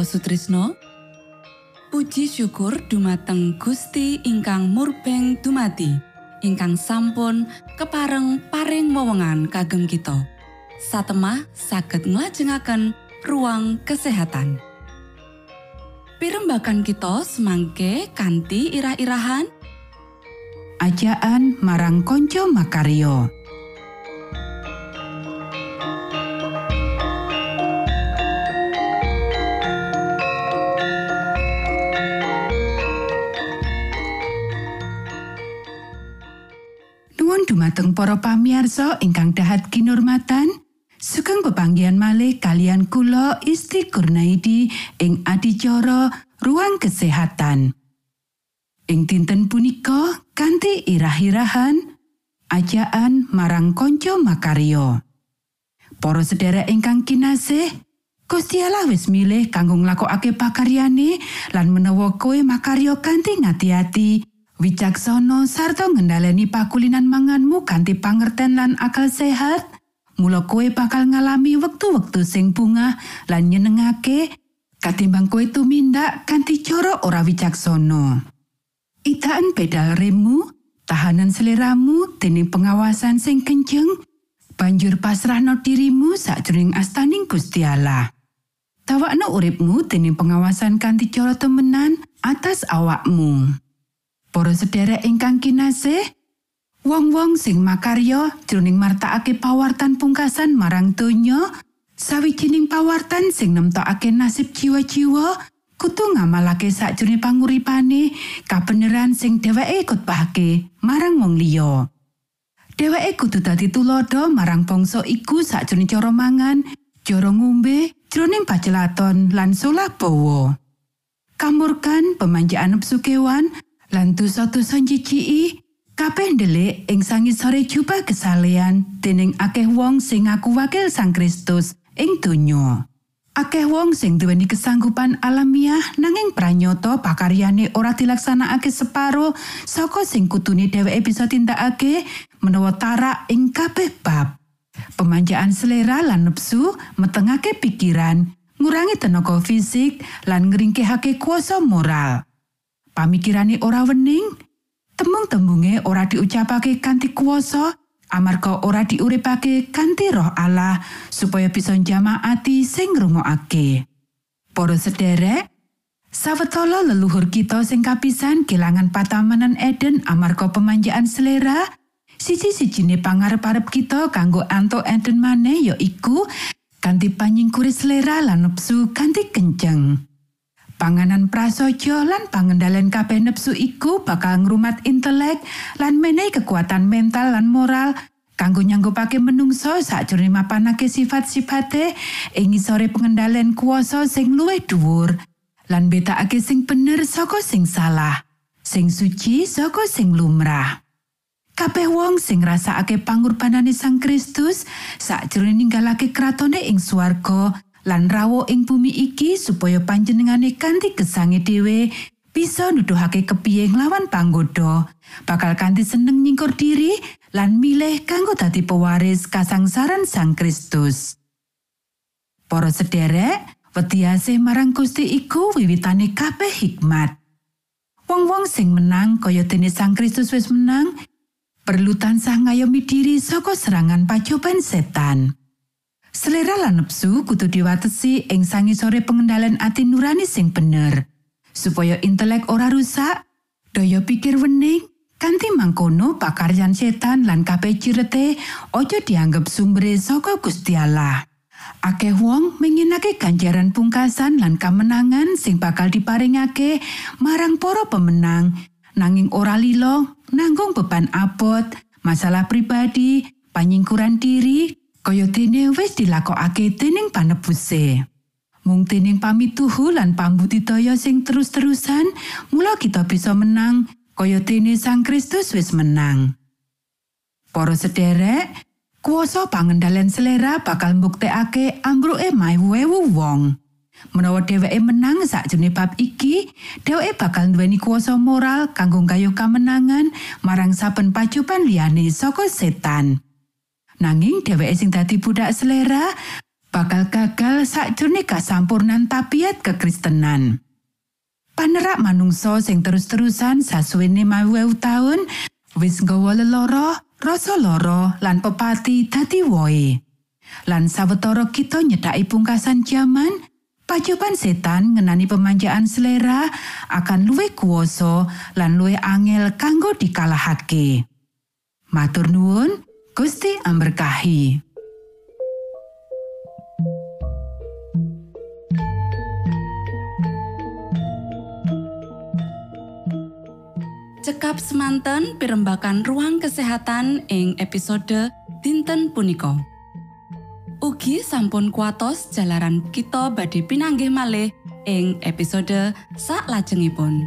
Mitra Sutrisno Puji syukur dumateng Gusti ingkang murbeng dumati ingkang sampun kepareng paring wewenngan kagem kita. Satemah saged nglajengaken ruang kesehatan. Pirembakan kita semangke kanthi irah-irahan. Ajaan marang konco Makario. Dumateng para pamiarsa ingkang dahat kinurmatan, sugeng pepanggihan malih kalian kula Isti Kurnaidi ing adicara ruang kesehatan. Ing dinten punika kanthi irah-irahan ajaan marang konco Makario. Para sedherek ingkang kinasih, Gusti Allah wis milih kanggo nglakokake pakaryane lan menawa kowe makaryo kanthi ngati-ati, wicaksana sarta ngendhaleni pakulinan manganmu kanthi pangerten lan akal sehat, mula kowe bakal ngalami wektu-wektu sing bunga lan nyenengake katimbang kowe tumindak kanthi cara ora wicaksana. Itaan pedal remmu, tahanan seliramu dening pengawasan sing kenceng, banjur pasrahno dirimu sakjroning astaning Gusti Allah. Tawakno uripmu dening pengawasan kanthi cara temenan atas awakmu. Para sedherek ingkang kinasih, wong-wong sing makarya jroning martakake pawartan pungkasan marang donya, sawijining pawartan sing nemtokake nasib jiwa-jiwa, kudu ngamalake sakjroning panguripane kabeneran sing dheweke khotbahake marang wong liya. Dheweke kudu dadi tulodo marang bangsa iku sakjroning cara mangan, cara ngombe, jroning pacelaton lan solah bawa. Kamurkan pemanjaan nepsu kewan lan dosa-dosa njijiki kabeh ndelik ing sangisore jubah kesalean dening akeh wong sing ngaku wakil Sang Kristus ing donya. Akeh wong sing duweni kesanggupan alamiah nanging pranyata pakaryane ora dilaksanakake separo saka sing kutune dheweke bisa tindakake menawa tarak ing kabeh bab. Pemanjaan selera lan nepsu metengake pikiran, ngurangi tenaga fisik lan ngringkehake kuasa moral. Pamikirane ora wening, tembung-tembunge ora diucapake kanthi kuasa, amarga ora diuripake kanthi roh Allah supaya bisa njamaati sing ngrungokake. Para sederek, sawetara leluhur kita sing kapisan kelangan patamanan Eden amarga pemanjaan selera, siji-sijine pangarep-arep kita kanggo antuk Eden maneh ya iku kanthi panyingkuri selera lan nepsu kanthi kenceng. Panganan prasaja lan pangendalian kabeh nepsu iku bakal ngrumat intelek lan menehi kekuatan mental lan moral kanggo nyanggupake menungso sakjroning mapanake sifat-sifate ing ngisore pengendalian kuasa sing luwih dhuwur lan betakake sing bener saka sing salah sing suci saka sing lumrah. Kabeh wong sing ngrasakake pangorbanane Sang Kristus sakjroning ninggalake kratone ing swarga lan rawuh ing bumi iki supaya panjenengane kanthi gesange dhewe bisa nuduhake kepiye nglawan panggoda bakal kanthi seneng nyingkur diri lan milih kanggo dadi pewaris kasangsaran Sang Kristus. Para sederek, wediase marang Gusti iku wiwitane kabeh hikmat. Wong-wong sing menang kaya dene Sang Kristus wis menang, perlu tansah ngayomi diri saka serangan pacoban setan. Selera lan nepsu kudu diwatesi ing sangisore pengendalian ati nurani sing bener, supaya intelek ora rusak, daya pikir wening, kanthi mangkono pakaryan setan lan kabeh cirete ojo dianggep sumbere saka Gusti Allah. Akeh wong menginake ganjaran pungkasan lan kamenangan sing bakal diparingake marang para pemenang, nanging ora lilo nanggung beban abot, masalah pribadi, panyingkuran diri, kaya dene wis dilakokake dening panebuse. Mung dening pamituhu lan pambudidaya sing terus-terusan, mula kita bisa menang kaya dene Sang Kristus wis menang. Para sederek, kuasa pangendalian selera bakal mbuktekake ambruke maewu wong. Menawa dheweke menang sakjane bab iki, dheweke bakal nduweni kuasa moral kanggo gayuh kamenangan marang saben pacupan liyane saka setan. Nanging dheweke sing dadi budak selera bakal gagal sakjroning kasampurnan tabiat kekristenan. Panerak manungsa sing terus-terusan sasuwene mawu taun wis nggawa lelara, rasa lara lan pepati dadi woe. Lan sawetara kita nyedaki pungkasan jaman, pacoban setan ngenani pemanjaan selera akan luwih kuoso lan luwih angel kanggo dikalahake. Matur nuwun, Gusti amberkahi. Cekap semanten pimbakan ruang kesehatan ing episode dinten punika. Ugi sampun kuatos jalaran kita badhe pinanggih malih ing episode sak lajengipun.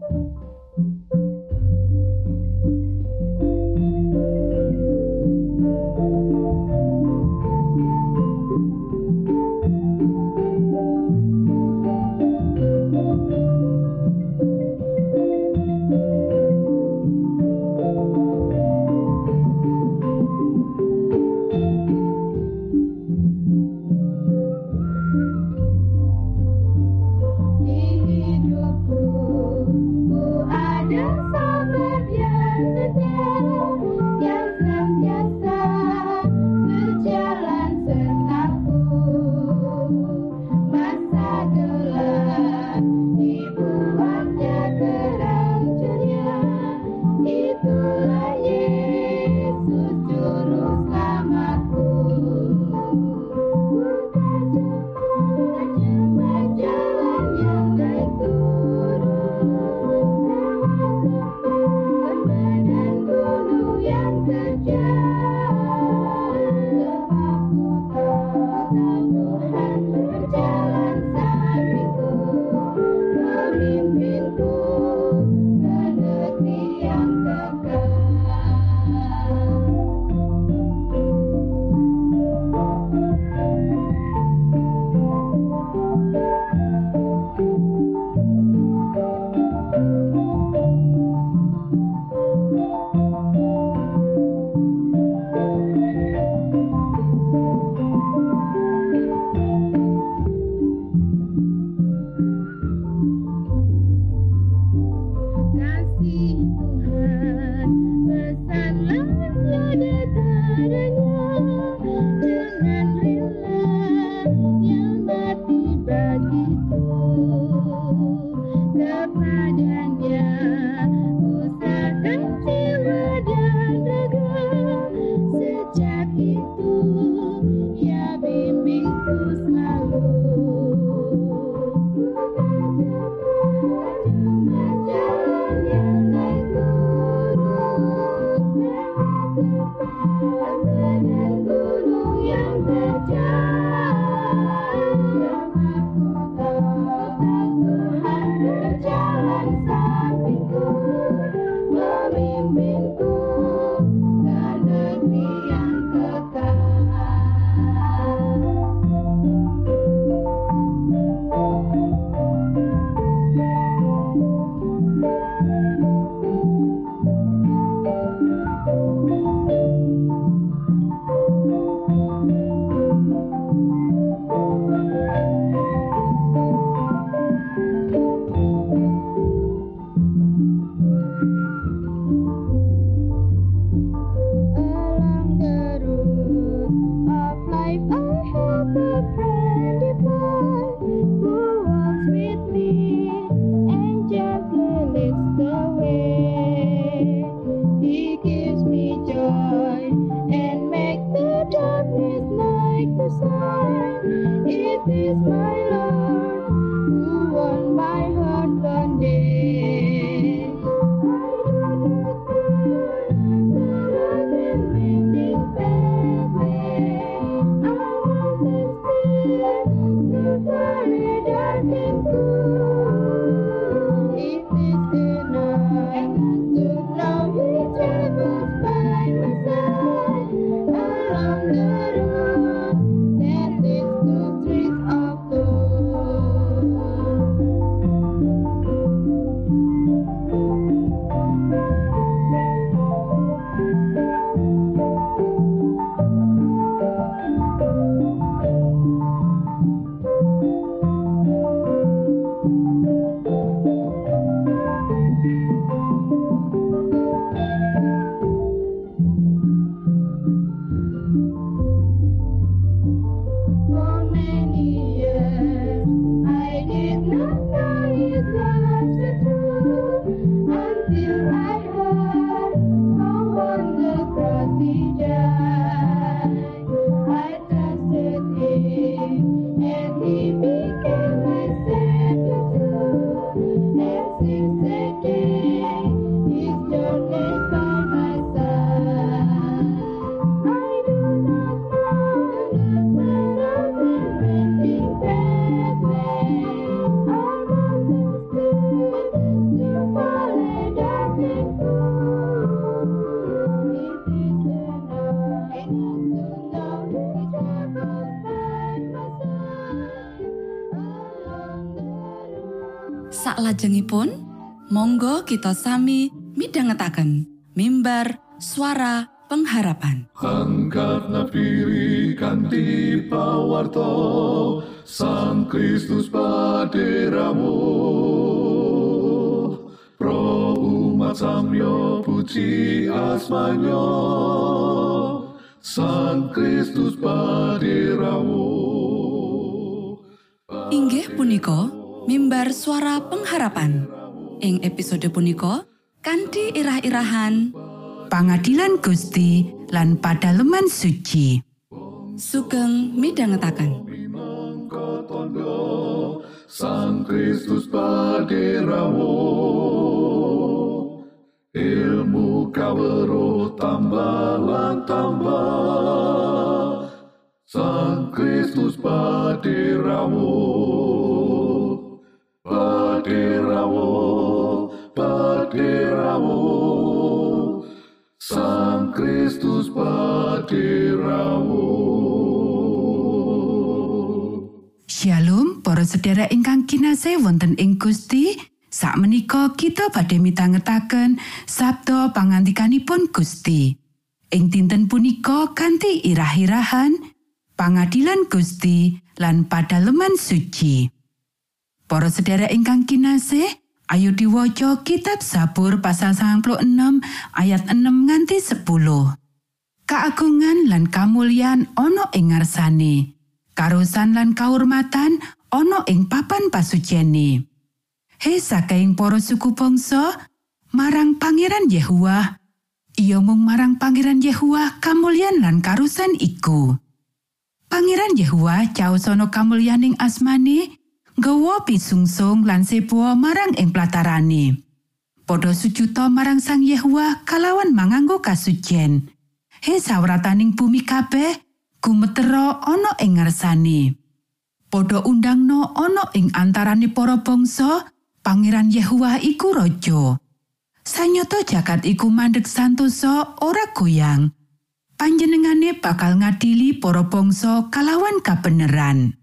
like the sign. It is my Saklajengipun, monggo kita sami midhangetaken mimbar suara pengharapan. Angkat nafiri kanti pawarto Sang Kristus paderamu. Pro umat samyo puji asmanyo Sang Kristus paderamu. Inggih punika mimbar suara pengharapan. Ing episode punika kanthi irah-irahan Pangadilan Gusti lan padaleman suci. sugeng tondo Sang Kristus paderamu ilmu kawero tambah tambah Sang Kristus paderamu para sedherek ingkang kinasih wonten ing Gusti. Sakmenika kita badhe mitangetaken sabda pangandikanipun Gusti. Ing dinten punika kanthi irah-irahan pangadilan Gusti lan padaleman suci. Para sedherek ingkang kinasih, ayo diwaca kitab Sabur pasal 96 ayat 6 nganti 10. Kaagungan lan kamulyan ana ing ngarsane. Karusan lan kaurmatan ana ing papan pasucene. He saking para suku bangsa marang Pangeran Yehuwa. Iya mung marang Pangeran Yehuwa kamulyan lan karusan iku. Pangeran Yehuwa caosana kamulyaning asmane, nggawa pisungsung lan sepuh marang ing platarane. Padha sujuta marang Sang Yehuwa kalawan manganggo kasucen. He sawrataning bumi kabeh gumetera ana ing ngarsane. Padha undangno ana ing antarane para bangsa, Pangeran Yehuwa iku raja. Sanyata jagat iku mandeg santosa ora goyang. Panjenengane bakal ngadili para bangsa kalawan kabeneran.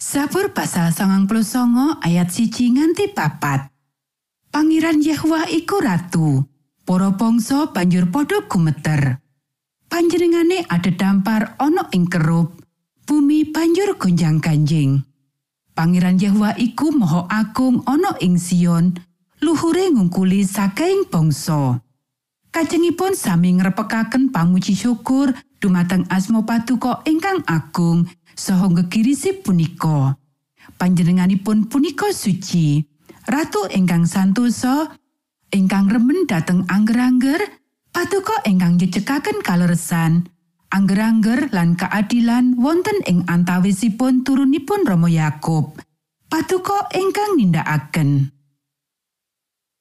Sabur pasal 99 ayat siji nganti papat. Pangeran Yehuwa iku ratu. Para bangsa banjur padha gumeter. Panjenengane ada dampar ana ing kerup. Bumi banjur gonjang-ganjing. Pangeran Yehuwa iku maha agung ana ing Sion, luhure ngungkuli saking bangsa. Kajengipun sami ngrepekaken pamuji syukur dumateng asma patuko ingkang agung saha gegirisi punika. Panjenenganipun punika suci, ratu ingkang santosa, ingkang remen dhateng angger-angger, patuko ingkang nyecekaken kaleresan, angger-angger lan keadilan wonten ing antawisipun turunipun Rama Yakub. Patuko ingkang nindakaken.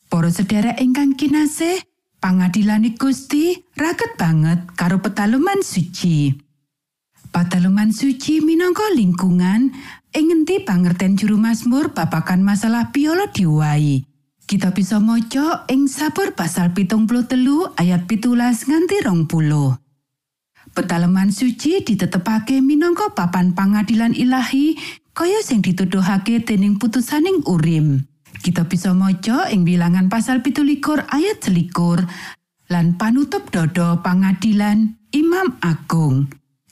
Para sedherek ingkang kinasih, pangadilane Gusti raket banget karo petaleman suci. Pataleman suci minangka lingkungan ing ngendi pangerten juru Mazmur babakan masalah piolo diwai. Kita bisa maca ing sabur pasal pitung telu ayat pitulas nganti rong puluh. Petaleman suci ditetepake minangka papan pangadilan ilahi kaya sing dituduhake dening putusaning urim. Kita bisa maca ing bilangan pasal pitulikur ayat selikur lan panutup dodo pangadilan Imam Agung.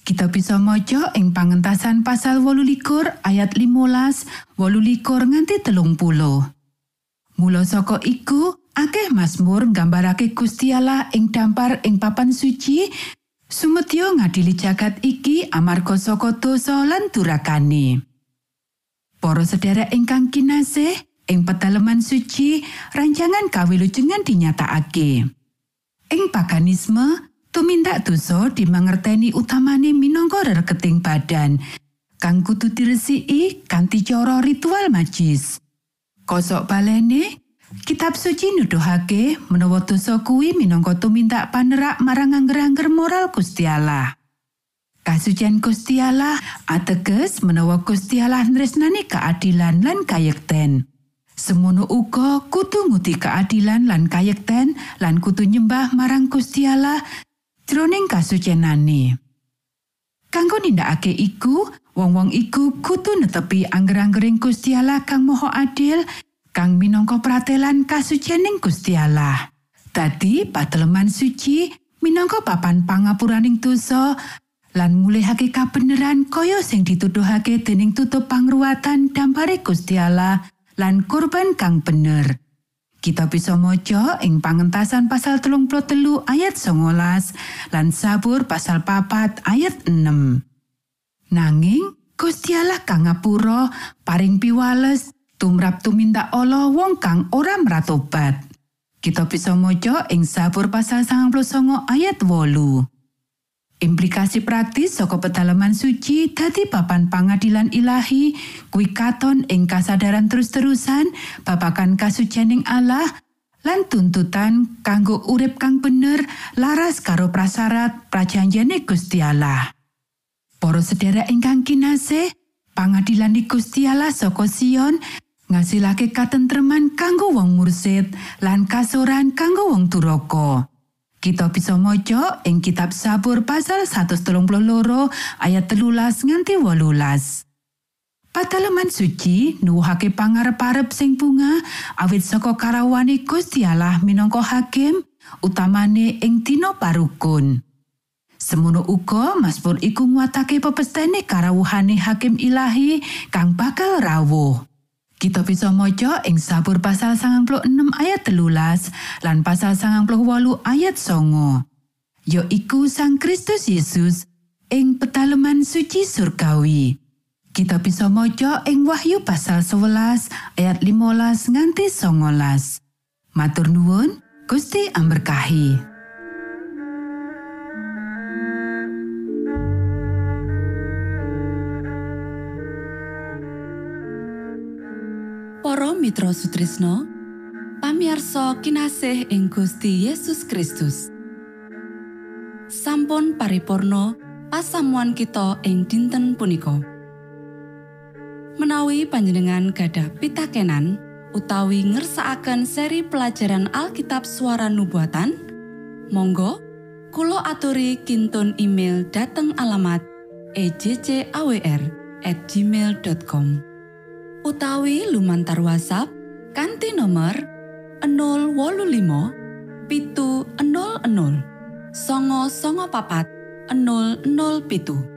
Kita bisa maca ing pangentasan pasal wolu likur ayat 15 wolu nganti telung puluh. Mula saka iku, akeh Mazmur nggambarake Gusti Allah ing dampar ing papan suci, sumedya ngadili jagat iki amarga saka dosa lan durakane. Para sedherek ingkang kinasih, ing pedalaman suci, rancangan kawilujengan dinyatakake. Ing paganisme, tumindak dosa dimangerteni utamane minangka reketing badan, kang kudu diresiki kanthi cara ritual majis. Kosok balene, kitab suci nuduhake menawa dosa kuwi minangka tumindak panerak marang angger-angger moral Gusti Allah. Kasucian Gusti Allah ateges menawa Gusti Allah nresnani keadilan lan kayekten. Semono uga kudu nguti keadilan lan kayekten lan kudu nyembah marang Gusti Allah jroning kasucienane. Kanggo nindakake iku, wong-wong iku kudu netepi angger-anggering Gusti Allah kang Maha Adil kang minangka pratelan kasucianing Gusti Allah. Dadi pateleman suci minangka papan pangapuraning dosa lan mulihake kabeneran kaya sing dituduhake dening tutup pangruatan dampare Gusti Allah lan kurban kang bener. Kita bisa maca ing pangentasan pasal telung telu ayat 19 lan sabur pasal papat ayat 6. Nanging Gusti Allah kang ngapura paring piwales tumrap tumindak Allah wong kang ora meratobat. Kita bisa maca ing sabur pasal 99 ayat 8. Implikasi praktis saka pedalaman suci dadi papan pangadilan ilahi kuwi katon ing kasadaran terus-terusan babakan kasucianing Allah lan tuntutan kanggo urip kang bener laras karo prasarat prajanjene Gusti Allah. Para sedherek ingkang kinasih, pangadilan di Gusti Allah saka Sion ngasilake katentreman kanggo wong mursid lan kasoran kanggo wong turaka. Kita bisa maca ing kitab Sabur pasal 132 ayat telulas nganti wolulas. Pataleman suci nuwuhake pangarep-arep sing bunga awit saka karawane Gusti Allah minangka hakim utamane ing dina parukun. Semono uga Mazmur iku nguatake pepestene karawuhane hakim ilahi kang bakal rawuh. Kita bisa maca ing sabur pasal 96 ayat telulas lan pasal 98 ayat songo. Ya iku sang Kristus Yesus ing petaleman suci surgawi. Kita bisa maca ing Wahyu pasal 11 ayat 15 nganti 19. Matur nuwun, Gusti amberkahi. Mitra Sutrisno pamiarsa kinasih ing Gusti Yesus Kristus. Sampun paripurno pasamuan kita ing dinten punika. Menawi panjenengan gadah pitakenan utawi ngersaakan seri pelajaran Alkitab suara nubuatan Monggo Kulo aturi kintun email dateng alamat ejcawr at gmail.com utawi lumantar WhatsApp kanti nomor 025 pitu 00 songo songo papat 00